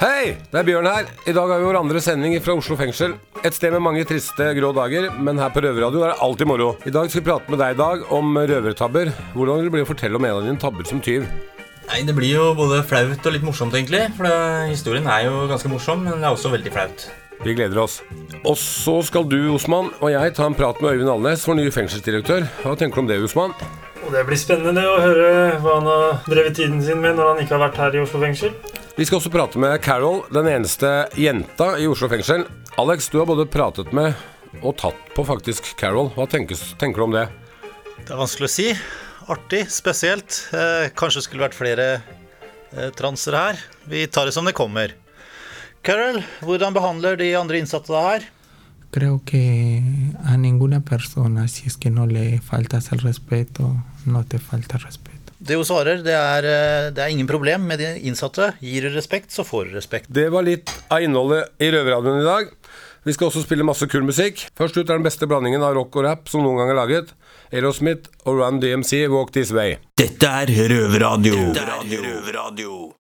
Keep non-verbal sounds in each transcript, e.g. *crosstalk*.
Hei, det er Bjørn her. I dag har vi vår andre sending fra Oslo fengsel. Et sted med mange triste, grå dager, men her på Røverradioen er det alltid moro. I dag skal vi prate med deg, Dag, om røvertabber. Hvordan vil det bli å fortelle om en av dine tabber som tyv? Nei, Det blir jo både flaut og litt morsomt, egentlig. For det, historien er jo ganske morsom, men det er også veldig flaut. Vi gleder oss. Og så skal du, Osman, og jeg ta en prat med Øyvind Alnes, vår nye fengselsdirektør. Hva tenker du om det, Osman? Og Det blir spennende å høre hva han har drevet tiden sin med når han ikke har vært her i Oslo fengsel. Vi skal også prate med Carol, den eneste jenta i Oslo fengsel. Alex, du har både pratet med og tatt på faktisk Carol. Hva tenkes, tenker du om det? Det er vanskelig å si. Artig, spesielt. Eh, kanskje skulle vært flere eh, transer her. Vi tar det som det kommer. Carol, hvordan behandler de andre innsatte deg her? Creo que a ninguna persona, si es que no le faltas el respeto, no te falta respeto. Det hun svarer, det er, eh, det er ingen problem med de innsatte. Gir du respekt, så får du respekt. Det var litt av innholdet i Røverradioen i dag. Vi skal også spille masse kul musikk. Først ut er den beste blandingen av rock og rap som noen gang er laget. Aerosmith og Run DMC Walk This Way. Dette er Røverradio.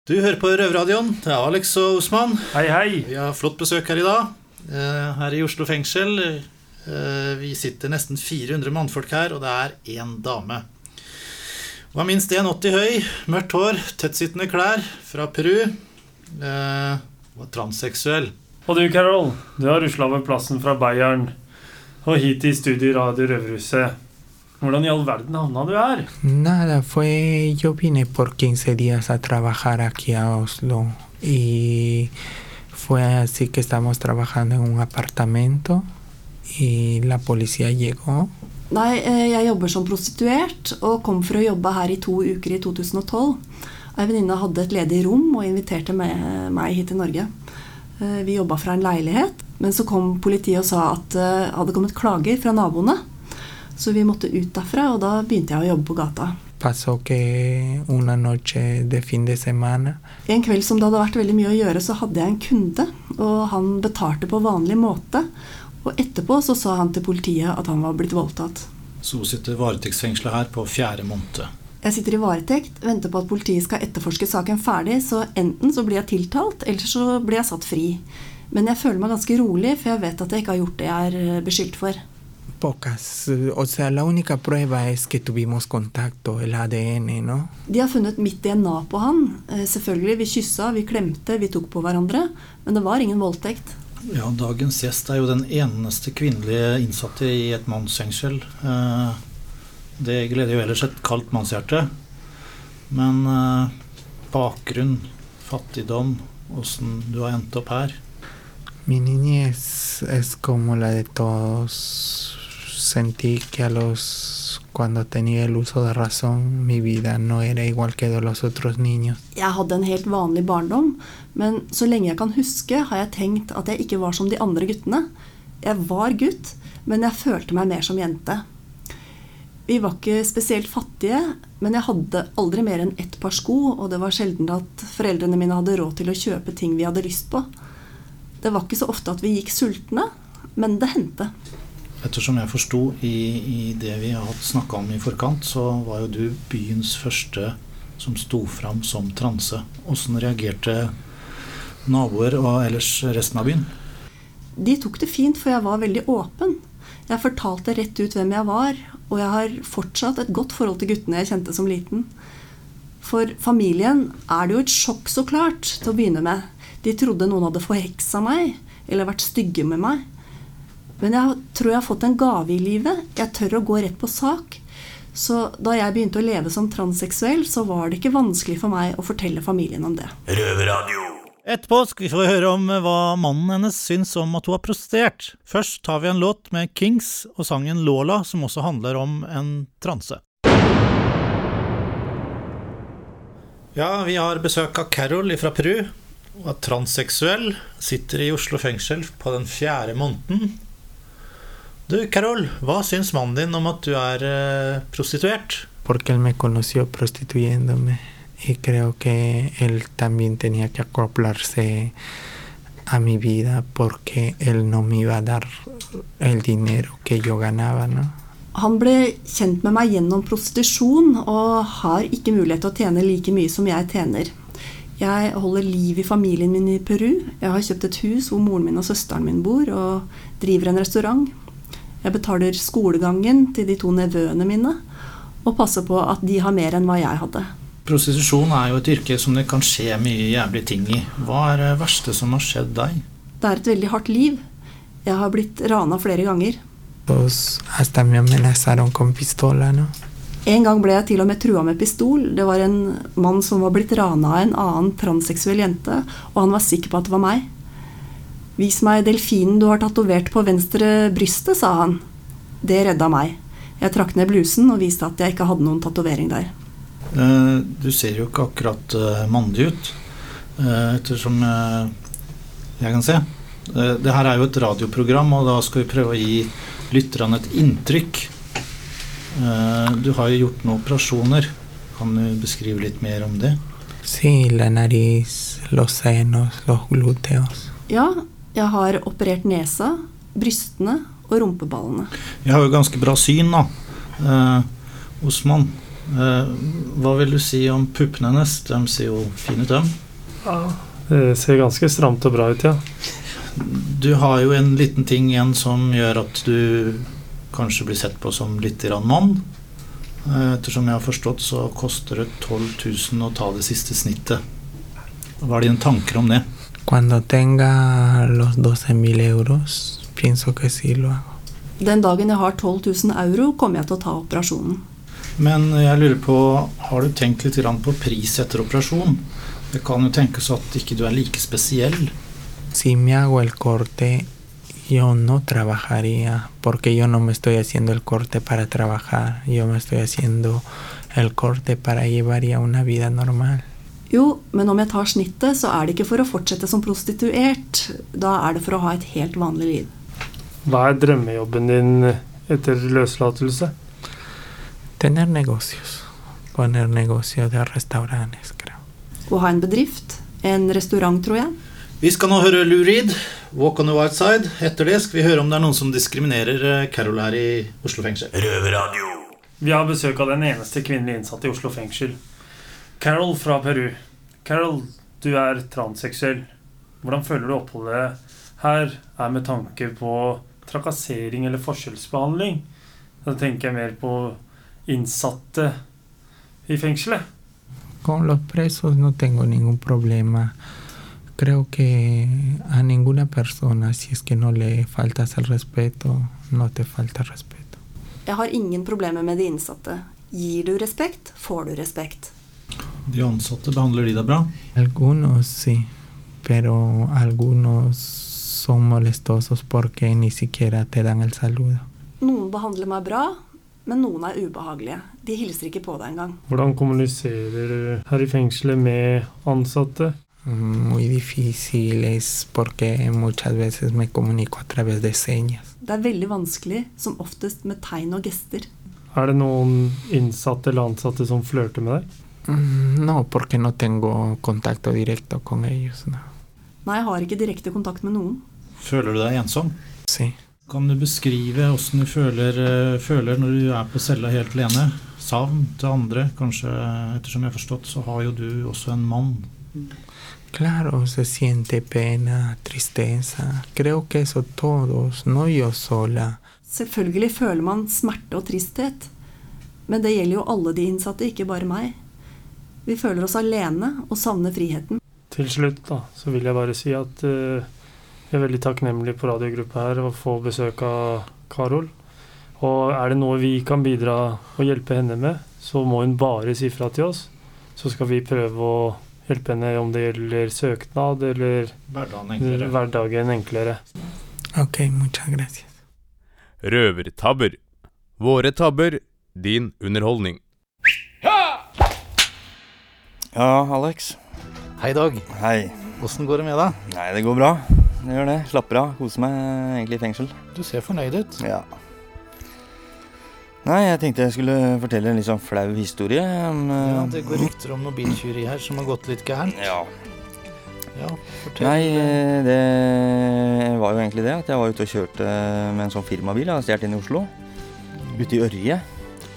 Du hører på Røverradioen. Det er Alex og Osman. Hei, hei. Vi har flott besøk her i dag. eh, Her i Oslo fengsel. Eh, Vi sitter nesten 400 mannfolk her, og det er én dame. Er minst 1,80 høy, mørkt hår, tettsittende klær, fra Peru. Eh, er transseksuell. Og du, Carol, du har rusla over plassen fra Bayern og hit i studio i Radio Røverhuset. Hvordan i all verden havna du her? Nada, fue. Yo vine por 15 días a trabajar aquí a Oslo y fue así que estamos trabajando en un apartamento y la policía llegó. Nei, eh, jeg jobber som prostituert og kom for å jobbe her i to uker i 2012. Ei venninne hadde et ledig rom og inviterte meg, hit til Norge. Eh, Vi jobba fra en leilighet, men så kom politiet og sa at det hadde kommet klager fra naboene. Så vi måtte ut derfra, og da begynte jeg å jobbe på gata. Pasó que una noche de fin de semana En kveld som det hadde vært veldig mye å gjøre, så hadde jeg en kunde, og han betalte på vanlig måte. Og etterpå så sa han til politiet at han var blitt voldtatt. Så hun sitter varetektsfengsla her på fjerde måned. Jeg sitter i varetekt, venter på at politiet skal etterforske saken ferdig, så enten så blir jeg tiltalt, eller så blir jeg satt fri. Men jeg føler meg ganske rolig, for jeg vet at jeg ikke har gjort det jeg er eh, beskyldt for. pocas, o sea, la única prueba es que tuvimos contacto, el ADN, ¿no? De har funnet mitt DNA på han. Eh, Selvfølgelig, vi kyssa, vi klemte, vi tok på hverandre. Men det var ingen voldtekt. Ja, dagens gjest er jo den eneste kvinnelige innsatte i et mannsfengsel. Eh, Det gleder jo ellers et kaldt mannshjerte. Men eh, bakgrunn, fattigdom, åssen du har endt opp her Mi niñez es como la de todos. Sentí que a los cuando tenía el uso de razón, mi vida no era igual que de los otros niños. Jeg hadde en helt vanlig barndom, men så lenge jeg kan huske, har jeg tenkt at jeg ikke var som de andre guttene. Jeg var gutt, men jeg følte meg mer som jente. Vi var ikke spesielt fattige, men jeg hadde aldri mer enn ett par sko, og det var sjelden at foreldrene mine hadde råd til å kjøpe ting vi hadde lyst på. Det var ikke så ofte at vi gikk sultne, men det hendte. Ettersom jeg forsto i, i det vi har snakka om i forkant, så var jo du byens første som sto fram som transe. Åssen reagerte naboer og ellers resten av byen? De tok det fint, for jeg var veldig åpen. Jeg fortalte rett ut hvem jeg var, og jeg har fortsatt et godt forhold til guttene jeg kjente som liten. For familien er det jo et sjokk, så klart, til å begynne med. De trodde noen hadde forheksa meg, eller vært stygge med meg. Men jeg tror jeg har fått en gave i livet. Jeg tør å gå rett på sak. Så da jeg begynte å leve som transseksuell, så var det ikke vanskelig for meg å fortelle familien om det. Røveradio. Etterpå skal vi få høre om hva mannen hennes syns om at hun har prostert Først tar vi en låt med Kings og sangen Lola, som også handler om en transe. Ja, vi har besøk av Carol fra Peru. Hun er transseksuell, sitter i Oslo fengsel på den fjerde måneden. Du, Carol, hva syns mannen din om at du er eh, prostituert? Porque él me conoció prostituyéndome y creo que él también tenía que acoplarse a mi vida porque él no me iba a dar el dinero que yo ganaba, ¿no? Han ble kjent med meg gjennom prostitusjon og har ikke mulighet til å tjene like mye som jeg tjener. Jeg holder liv i familien min i Peru. Jeg har kjøpt et hus hvor moren min og søsteren min bor, og driver en restaurant. Jeg betaler skolegangen til de to nevøene mine, og passer på at de har mer enn hva jeg hadde. Prostitusjon er jo et yrke som det kan skje mye jævlige ting i. Hva er det verste som har skjedd deg? Det er et veldig hardt liv. Jeg har blitt rana flere ganger. Pues hasta me amenazaron con pistola, ¿no? En gang ble jeg til og med trua med pistol. Det var en mann som var blitt rana av en annen transseksuell jente, og han var sikker på at det var meg. Vis meg delfinen du har tatovert på venstre brystet, sa han. Det redda meg. Jeg trakk ned blusen og viste at jeg ikke hadde noen tatovering der. Eh, Du ser jo ikke akkurat eh, mandig ut, eh, ettersom jeg kan se. Eh, Det her er jo et radioprogram, og da skal vi prøve å gi lytterne et inntrykk. Eh, Du har jo gjort noen operasjoner. Kan du beskrive litt mer om det? Sí, la nariz, los senos, los glúteos. Ja, jeg har operert nesa, brystene og rumpeballene. Jeg har jo ganske bra syn, da. Eh, Osman, eh, hva vil du si om puppene hennes? De ser jo fine ut, dem. Ja, det ser ganske stramt og bra ut, ja. Du har jo en liten ting igjen som gjør at du kanskje blir sett på som litt mann. Eh, Ettersom jeg har forstått, så koster det 12 000 å ta det siste snittet. Hva er dine tanker om det? Cuando tenga los 12 mil euros, pienso que sí lo hago. Den dagen jeg har 12 000 euro, kommer jeg til å ta operasjonen. Men jeg lurer på, har du tenkt litt på pris etter operasjon? Det kan jo tenkes at ikke du er like spesiell. Si me hago el corte, yo no trabajaría, porque yo no me estoy haciendo el corte para trabajar, yo me estoy haciendo el corte para llevar ya una vida normal. Jo, men om jeg tar snittet, så er det ikke for å fortsette som prostituert. Da er det for å ha et helt vanlig liv. Hva er drømmejobben din etter løslatelse? Tener negocios, poner negocios de restaurantes, creo. Å ha en bedrift, en restaurant, tror jeg. Vi skal nå høre Lou Reed, 'Walk on the White Side'. Etter det skal vi høre om det er noen som diskriminerer eh, Carol her i Oslo fengsel. Vi har besøk av den eneste kvinnelige innsatte i Oslo fengsel. Carol fra Peru. Carol, du er transseksuell. Hvordan føler du oppholdet her er med tanke på trakassering eller forskjellsbehandling? Da tenker jeg mer på innsatte i fengselet. Con los presos no tengo ningún problema. Creo que a ninguna persona, si es que no le faltas el respeto, no te falta respeto. Jeg har ingen problemer med de innsatte. Gir du respekt, får du respekt. De ansatte behandler de deg bra? Algunos sí, pero algunos son molestosos porque ni siquiera te dan el saludo. Noen behandler meg bra, men noen er ubehagelige. De hilser ikke på deg engang. Hvordan kommuniserer du her i fengselet med ansatte? Mm, Muy difíciles porque muchas veces me comunico a través de señas. Det er veldig vanskelig, som oftest med tegn og gester. Er det noen innsatte eller ansatte som flørter med deg? Mm, No, porque no tengo contacto directo con ellos, no. Nei, jeg har ikke direkte kontakt med noen. Føler du deg ensom? Sí. Kan du beskrive åssen du føler, eh, føler når du er på cella helt alene? Savn til andre? Kanskje, ettersom jeg har forstått, så har jo du også en mann. Claro, se siente pena, tristeza. Creo que eso todos, no yo sola. Selvfølgelig føler man smerte og tristhet. Men det gjelder jo alle de innsatte, ikke bare meg. Vi føler oss alene og savner friheten. Til slutt da, så vil jeg bare si at uh, jeg er veldig takknemlig på radiogruppa her å få besøk av Karol. Og er det noe vi kan bidra og hjelpe henne med, så må hun bare si fra til oss. Så skal vi prøve å hjelpe henne om det gjelder søknad eller Hverdagen enklere. hverdagen enklere. Ok, muchas gracias. Røvertabber. Våre tabber, din underholdning. Ja, Alex. Hei, Dag. Hei. Åssen går det med deg? Nei, det går bra. Det gjør det. Slapper av. Koser meg egentlig i fengsel. Du ser fornøyd ut. Ja. Nei, jeg tenkte jeg skulle fortelle en litt sånn flau historie. om, eh, Ja, Det går rykter om noe biltyveri her som har gått litt gærent. Ja. Ja, fortell. Nei, eh, det var jo egentlig det. At jeg var ute og kjørte med en sånn firmabil. Jeg har stjålet inn i Oslo. Ute i Ørje.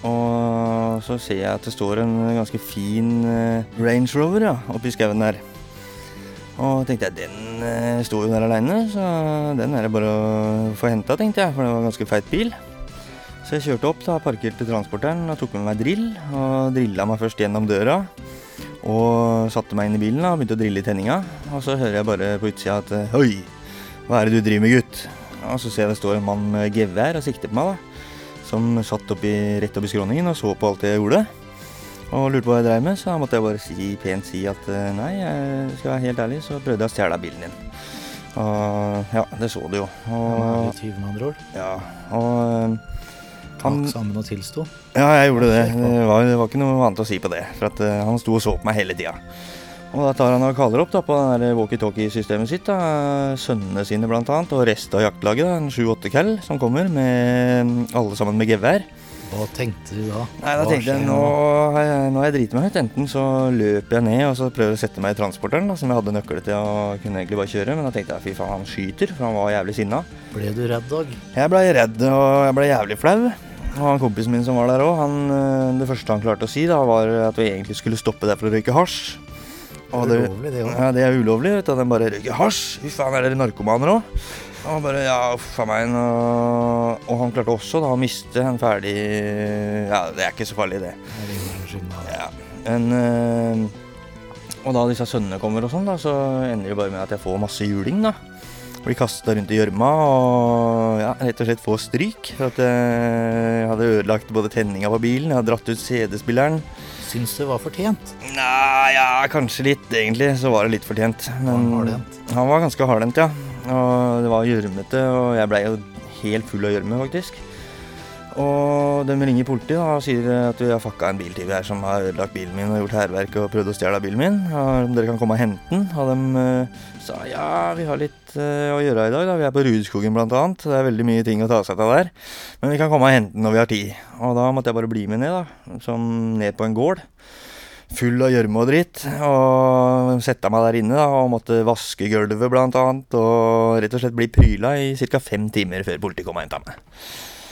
Og så ser jeg at det står en ganske fin eh, Range Rover ja, oppi skauen der. Og tenkte jeg, den eh, sto jo der aleine, så den er det bare å få henta, tenkte jeg. For det var en ganske feit bil. Så jeg kjørte opp, da, parkerte transporteren og tok med meg drill. Og drilla meg først gjennom døra. Og satte meg inn i bilen da, og begynte å drille i tenninga. Og så hører jeg bare på utsida at Oi, hva er det du driver med, gutt? Og så ser jeg det står en mann med gevær og sikter på meg, da. Som satt oppi, rett oppi skråningen og så på alt jeg gjorde. Og lurte på hva jeg dreiv med, så måtte jeg bare si, pent si at eh, nei, jeg skal være helt ærlig, så prøvde jeg å stjele bilen din. Og ja, det så du jo. Og, tyv, med andre ord. ja, og eh, han, Takk sammen og tilsto. ja, jeg gjorde det. Det var, det var ikke noe annet å si på det. For at uh, han sto og så på meg hele tida. Og da tar han og kaller opp da, på walkietalkie-systemet sitt. da, Sønnene sine annet, og resten av jaktlaget. da, En sju-åtte cal som kommer, med alle sammen med gevær. Hva tenkte du da? Nei, da Hva tenkte jeg nå har jeg, nå har jeg driti meg ut. Enten så løper jeg ned og så prøver å sette meg i transporteren, da, som jeg hadde nøkkel til og kunne egentlig bare kjøre. Men da tenkte jeg fy faen, han skyter, for han var jævlig sinna. Ble du redd, Dag? Jeg blei redd og jeg blei jævlig flau. Og han kompisen min som var der òg, det første han klarte å si, da, var at vi egentlig skulle stoppe der for å røyke hasj. Og det, Ulovlig, det òg. ja, det er ulovlig. vet du, Den De bare røyker hasj. Fy faen, er dere narkomaner òg? Og han bare ja, a meg. Og, og han klarte også da å miste en ferdig Ja, det er ikke så farlig, det. Ja, en, eh, og da disse sønnene kommer og sånn, da, så ender det bare med at jeg får masse juling, da. Blir kasta rundt i gjørma og ja, rett og slett får stryk. For at eh, jeg hadde ødelagt både tenninga på bilen, jeg hadde dratt ut CD-spilleren. Syns det var fortjent. Nei, ja, kanskje litt, egentlig. Så var det litt fortjent. Men Var han han var ganske hardhendt, ja. Og det var gjørmete, og jeg blei jo helt full av gjørme, faktisk. Og de ringer politiet da, og sier at vi har fucka en biltyv her som har ødelagt bilen min og gjort hærverk og prøvd å stjele bilen min. Og dere kan komme og hente den. Og de uh, sa ja, vi har litt uh, å gjøre i dag. da. Vi er på Rudskogen blant annet. Det er veldig mye ting å ta seg av der. Men vi kan komme og hente den når vi har tid. Og da måtte jeg bare bli med ned, da. Som ned på en gård. Full av gjørme og dritt. Og sette meg der inne da, og måtte vaske gulvet blant annet. Og rett og slett bli pryla i ca. fem timer før politiet kom og henta meg.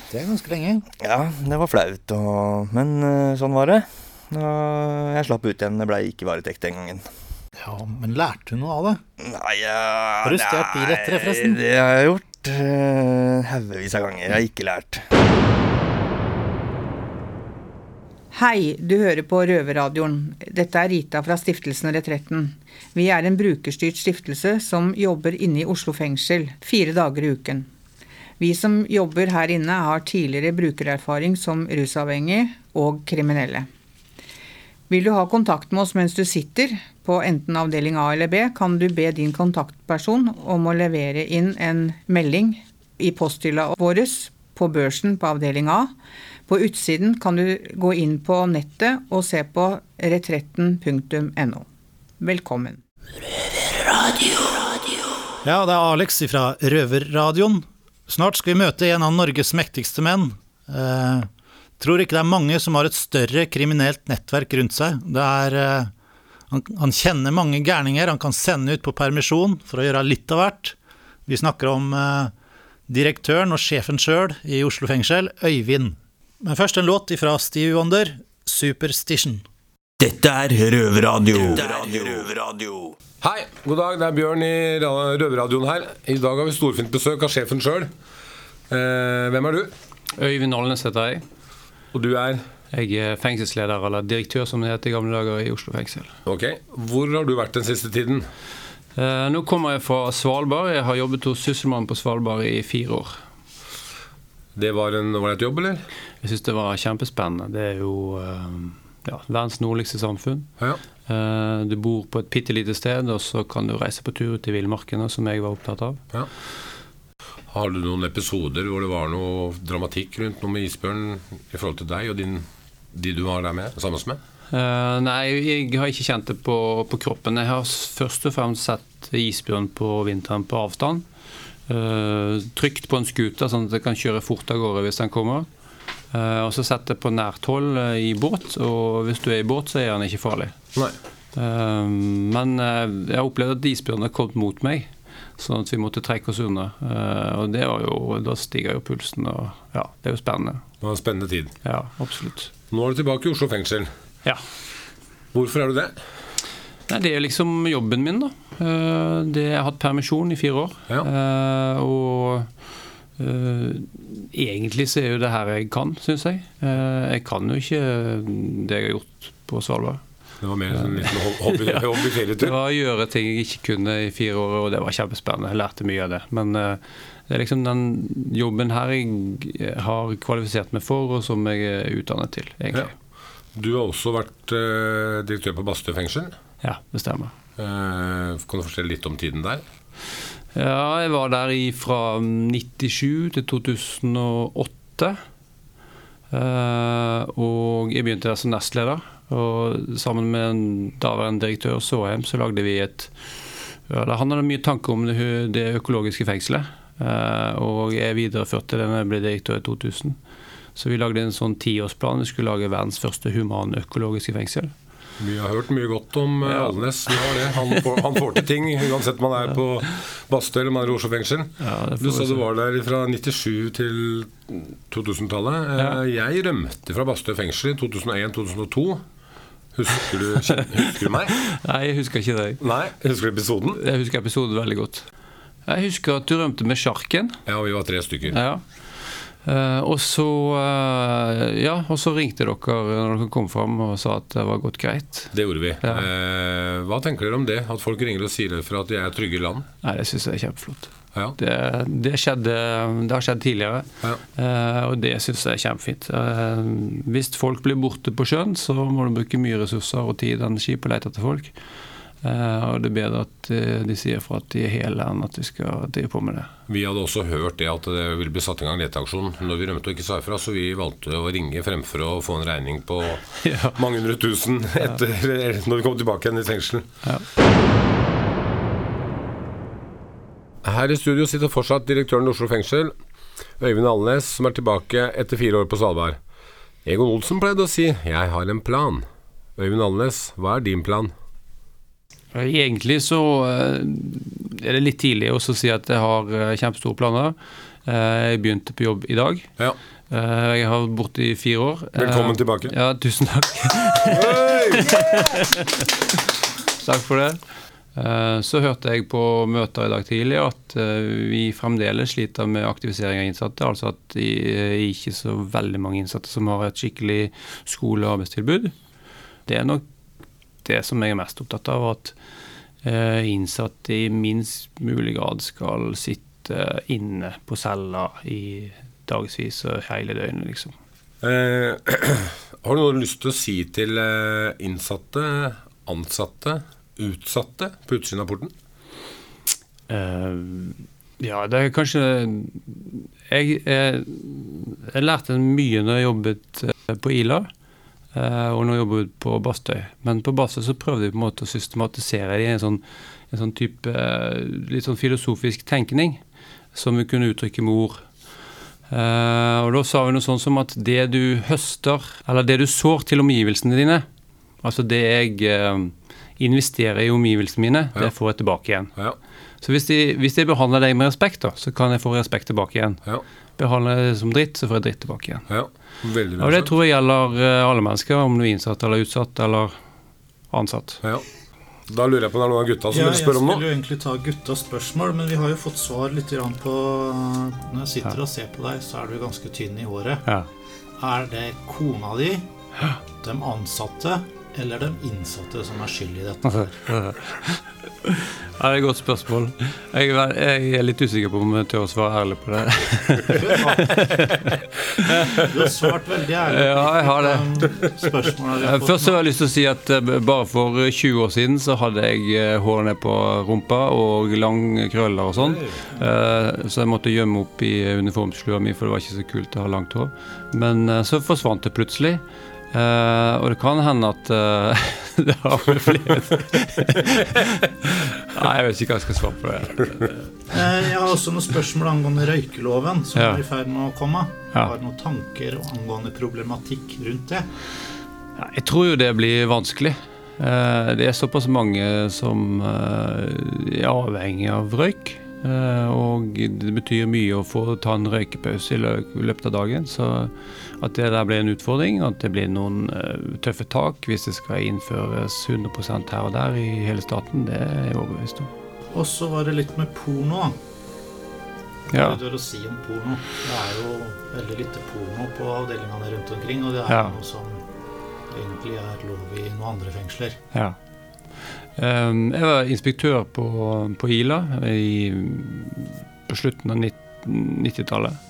Det er ganske lenge. Ja, det var flaut, og... men eh, sånn var det. Og jeg slapp ut igjen. Det blei ikke varetekt den gangen. Ja, Men lærte du noe av det? Nei, ja, Har du stjålet bil etter det, forresten? Det har jeg gjort. Uh, Haugevis av ganger. Jeg har ikke lært. Hei, du hører på Røverradioen. Dette er Rita fra Stiftelsen Retretten. Vi er en brukerstyrt stiftelse som jobber inne i Oslo fengsel fire dager i uken. Vi som jobber her inne har tidligere brukererfaring som rusavhengig og kriminelle. Vil du ha kontakt med oss mens du sitter på enten avdeling A eller B, kan du be din kontaktperson om å levere inn en melding i posthylla vår på børsen på avdeling A. På utsiden kan du gå inn på nettet og se på retretten.no. Velkommen. Ja, det er Alex fra Røverradioen. Snart skal vi møte en av Norges mektigste menn. Eh, tror ikke det er mange som har et større kriminelt nettverk rundt seg. Det er eh, han, han kjenner mange gærninger han kan sende ut på permisjon for å gjøre litt av hvert. Vi snakker om eh, direktøren og sjefen sjøl i Oslo fengsel, Øyvind. Men først en låt fra Steve Wonder, 'Superstition'. Dette er Røverradio. Hei, god dag. Det er Bjørn i ra- Røverradioen her. I dag har vi storfint besøk av sjefen sjøl. Eh, hvem er du? Øyvind Alnes heter jeg. Og du er? Jeg er fengselsleder, eller direktør som det het i gamle dager, i Oslo fengsel. Ok. Hvor har du vært den siste tiden? Eh, nå kommer jeg fra Svalbard. Jeg har jobbet hos Sysselmannen på Svalbard i fire år. Det var en ålreit jobb, eller? Jeg syns det var kjempespennende. Det er jo eh, ja, verdens nordligste samfunn. Ja. Eh, du bor på et bitte lite sted, og så kan du reise på tur ut i villmarkene, som jeg var opptatt av. Ja. Har du noen episoder hvor det var noe dramatikk rundt noe med isbjørn i forhold til deg og din, de du var der med, sammen med? Uh, nei, jeg har ikke kjent det på, på kroppen. Jeg har først og fremst sett isbjørn på vinteren på avstand. Uh, trygt på en scooter, sånn at jeg kan kjøre fort av gårde hvis den kommer. Uh, og så sett det på nært hold eh, i båt, og hvis du er i båt, så er den ikke farlig. Eh, men eh, jeg har opplevd at isbjørnene kom mot meg, sånn at vi måtte trekke oss unna. Eh, og det var jo, da stiger jo pulsen, og ja, det er jo spennende. Det var en spennende tid. Ja, absolutt. Nå er du tilbake i Oslo fengsel. Ja. Hvorfor er du det? Nei, Det er liksom jobben min, da. Det, jeg har hatt permisjon i fire år. Ja. Og Uh, egentlig så er jo det her jeg kan, syns jeg. Jeg kan jo ikke det jeg har gjort på Svalbard. Det var mer en liten ho- hobby, *laughs* Det var å gjøre ting jeg ikke kunne i fire år, og det var kjempespennende. Jeg lærte mye av det. Men eh, det er liksom den jobben her jeg har kvalifisert meg for, og som jeg er utdannet til, egentlig. Du har også vært eh, direktør på Bastø fengsel. Ja, det stemmer. Eh, kan du fortelle litt om tiden der? Ja, jeg var der i fra 97 til 2008. Eh, og jeg begynte der som nestleder. Og sammen med en daværende direktør Såheim så lagde vi et Han hadde mye tanker om det, økologiske fengselet. Eh, og jeg videreførte det da jeg ble direktør i 2000. Så vi lagde en sånn tiårsplan. Vi skulle lage verdens første humanøkologiske fengsel. Vi har hørt mye godt om ja. Alnes. Han, får, han får til ting, uansett om man er på Bastøy eller man er i Oslo fengsel. Ja, Du sa du var der fra 97 til 2000-tallet. Ja. Jeg rømte fra Bastøy fengsel i 2001-2002. Husker du, husker du meg? *laughs* Nei, jeg husker ikke deg. Nei, Husker du episoden? Jeg husker episoden veldig godt. Jeg husker at du rømte med sjarken. Ja, vi var tre stykker. Ja. Uh, og så uh, Ja, og så ringte dere når dere kom fram og sa at det var gått greit. Det gjorde vi. Ja. Uh, hva tenker dere om det? At folk ringer og sier for at de er trygge i land? Nei, det syns jeg er kjempeflott. Ja. Det, det, skjedde, det har skjedd tidligere, Ja. uh, og det syns jeg er kjempefint. Uh, hvis folk blir borte på sjøen, så må du bruke mye ressurser og tid og energi på å lete etter folk. Uh, og det er bedre at de sier fra at de er hele enn at de skal drive på med det. Vi hadde også hørt det at det ville bli satt i gang leteaksjon når vi rømte og ikke sa ifra, så vi valgte å ringe fremfor å få en regning på *laughs* Ja. mange hundre tusen etter, *laughs* når vi kom tilbake igjen i fengsel. Ja. Her i studio sitter fortsatt direktøren i Oslo fengsel, Øyvind Alnes, som er tilbake etter fire år på Svalbard. Egon Olsen pleide å si 'jeg har en plan'. Øyvind Alnes, hva er din plan? Egentlig så eh, er det litt tidlig å si at jeg har eh, kjempestore planer. Eh, Jeg begynte på jobb i dag. Ja. Eh, Jeg har vært borte i fire år. Eh, Velkommen tilbake. Ja, tusen takk. *laughs* Takk for det. Eh, Så hørte jeg på møter i dag tidlig at eh, vi fremdeles sliter med aktivisering av innsatte. Altså at det er ikke så veldig mange innsatte som har et skikkelig skole- og arbeidstilbud. Det er nok det som jeg er mest opptatt av, at eh, innsatte i minst mulig grad skal sitte inne på cella i dagevis og hele døgnet, liksom. Eh, *clears throat* har du noe lyst til å si til eh, innsatte, ansatte, utsatte på utsiden av porten? Uh, ja, det er kanskje Jeg, jeg, jeg lærte mye når jeg jobbet eh, på Ila, eh, og når jeg på Bastøy. Men på Bastøy så prøvde vi på en måte å systematisere det i en sånn, en sånn type litt sånn filosofisk tenkning, som vi kunne uttrykke med ord. Og da sa vi noe sånn som at det du høster, eller det du sår til omgivelsene dine, altså det jeg investerer i omgivelsene mine, Ja. det får jeg tilbake igjen. Ja. Så hvis de, hvis de behandler deg med respekt, da, så kan jeg få respekt tilbake igjen. Ja. Behandler jeg deg som dritt, så får jeg dritt tilbake igjen. ja. Veldig bra. Og det tror jeg gjelder eh, alle mennesker, om du er innsatt eller utsatt eller ansatt. Ja. Da lurer jeg på om det er noen av gutta som Ja, vil spørre om skulle jo egentlig ta guttas spørsmål, men vi har jo fått svar litt grann på Når jeg sitter og ser på deg, så er du ganske tynn i håret. Ja. Er det kona di, de ansatte eller de innsatte som er skyld i dette? *laughs* Ja, det er et godt spørsmål. Jeg, er- litt usikker på om jeg tør å svare ærlig på det. *laughs* Du har svart veldig ærlig Ja, jeg har det. Eh. Først så har jeg lyst til å si at eh, bare for 20 år siden så hadde jeg eh, hår ned på rumpa og lang krøller og sånn. Eh, Så jeg måtte gjemme opp i uniformslua mi, for det var ikke så kult å ha langt hår. Men eh, så forsvant det plutselig. Eh, og det kan hende at uh, *laughs* det har blitt flere Nei, jeg vet ikke hva jeg skal svare på det. Eh, Jeg har også noen spørsmål angående røykeloven som Ja. er i ferd med å komme. Ja. Har du noen tanker angående problematikk rundt det? Ja, Jeg tror jo det blir vanskelig. Uh, Det er såpass mange som er avhengig av røyk. Eh, og det betyr mye å få ta en røykepause i løpet av dagen. Så at det der blir en utfordring, at det blir noen eh, tøffe tak hvis det skal innføres 100% her og der i hele staten, det er jeg overbevist om. Og så var det litt med porno. Ja. Det å si om porno? Det er jo veldig lite porno på avdelingene rundt omkring, og det er Ja. noe som egentlig er lov i noen andre fengsler. Ja. Um, jeg var inspektør på, på Ila i, på slutten av 90-tallet.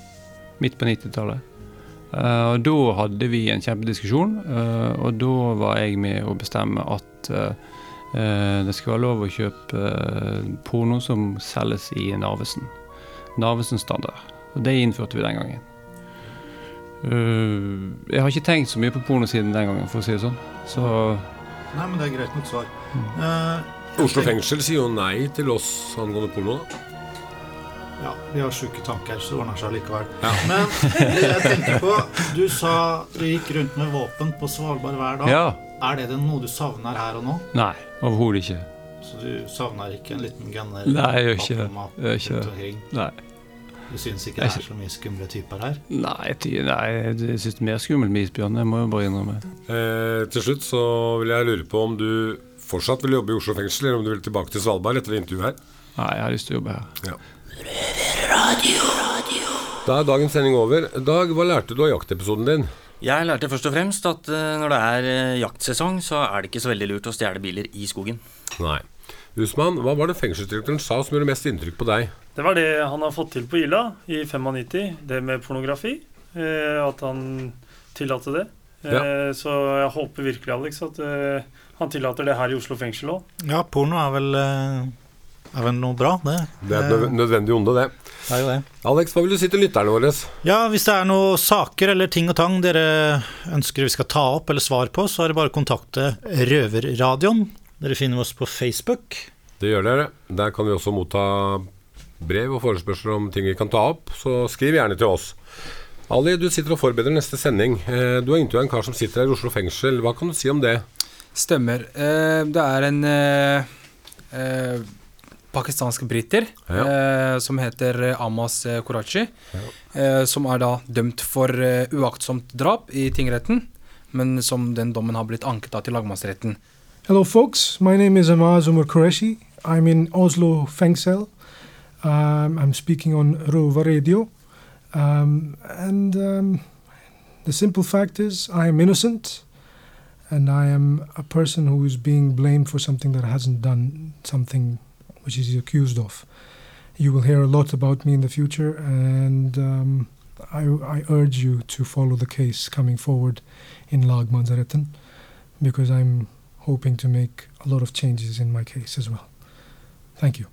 Midt på 90-tallet. Uh, og da hadde vi en kjempediskusjon, uh, og da var jeg med å bestemme at uh, det skal være lov å kjøpe porno som selges i Narvesen. Narvesen standard. Og det innførte vi den gangen. Jeg har ikke tenkt så mye på porno siden den gangen, for å si det sånn. Så Nei, men det er greit nok svar. Mm. Eh, Oslo fengsel sier jo nei til oss angående porno. da. Ja, vi har sjuke tanker, så det ordner seg likevel. Men det jeg tenker på Du sa du gikk rundt med våpen på Svalbard hver dag. Ja. Er det det noe du savner her og nå? Nei, overhodet ikke. Så du savner ikke en liten gunner? Nei, jeg gjør ikke det. Jeg gjør ikke det. Nei. Du syns ikke det er så mye skumle typer her? Nei, nei, jeg syns det er mer skummelt med isbjørn. Jeg må jo bare innrømme. Eh, til slutt så vil jeg lure på om du fortsatt vil jobbe i Oslo fengsel, eller om du vil tilbake til Svalbard etter intervjuet her. Nei, jeg har lyst til å jobbe her. Ja. Da er dagens sending over. Dag, hva lærte du av jaktepisoden din? Jeg lærte først og fremst at eh, når det er eh, jaktsesong, så er det ikke så veldig lurt å stjele biler i skogen. Nei. Usman, hva var det fengselsdirektøren sa som gjorde mest inntrykk på deg? Det var det han har fått til på Ila i 95, det med pornografi. Eh, at han tillater det. Eh, Så jeg håper virkelig, Alex, at eh, han tillater det her i Oslo fengsel òg. Ja, porno er vel, eh, er vel noe bra, det. Det er et nødvendig onde, det. Det er jo det. Alex, hva vil du si til lytterne våre? Ja, hvis det er noen saker eller ting og tang dere ønsker vi skal ta opp eller svar på, så er det bare å kontakte Røverradioen. Dere finner oss på Facebook. Det gjør dere. Der kan vi også motta brev og forespørsler om ting vi kan ta opp, så skriv gjerne til oss. Ali, du sitter og forbereder neste sending. Eh, Du har intervjua en kar som sitter her i Oslo fengsel. Hva kan du si om det? Stemmer. Eh, det er en eh, pakistansk briter ja. som heter Amas Korachi. Kurachi. Eh, som er da dømt for uaktsomt drap i tingretten, men som den dommen har blitt anket av til lagmannsretten. Hello, folks. My name is Amaz Umar Qureshi. I'm in Oslo Fengsel. Um, I'm speaking on Rova Radio. Um, and um, the simple fact is, I am innocent. And I am a person who is being blamed for something that hasn't done something which he's accused of. You will hear a lot about me in the future, and um, I, I urge you to follow the case coming forward in Lagmannsretten because I'm hoping to make a lot of changes in my case as well. Thank you.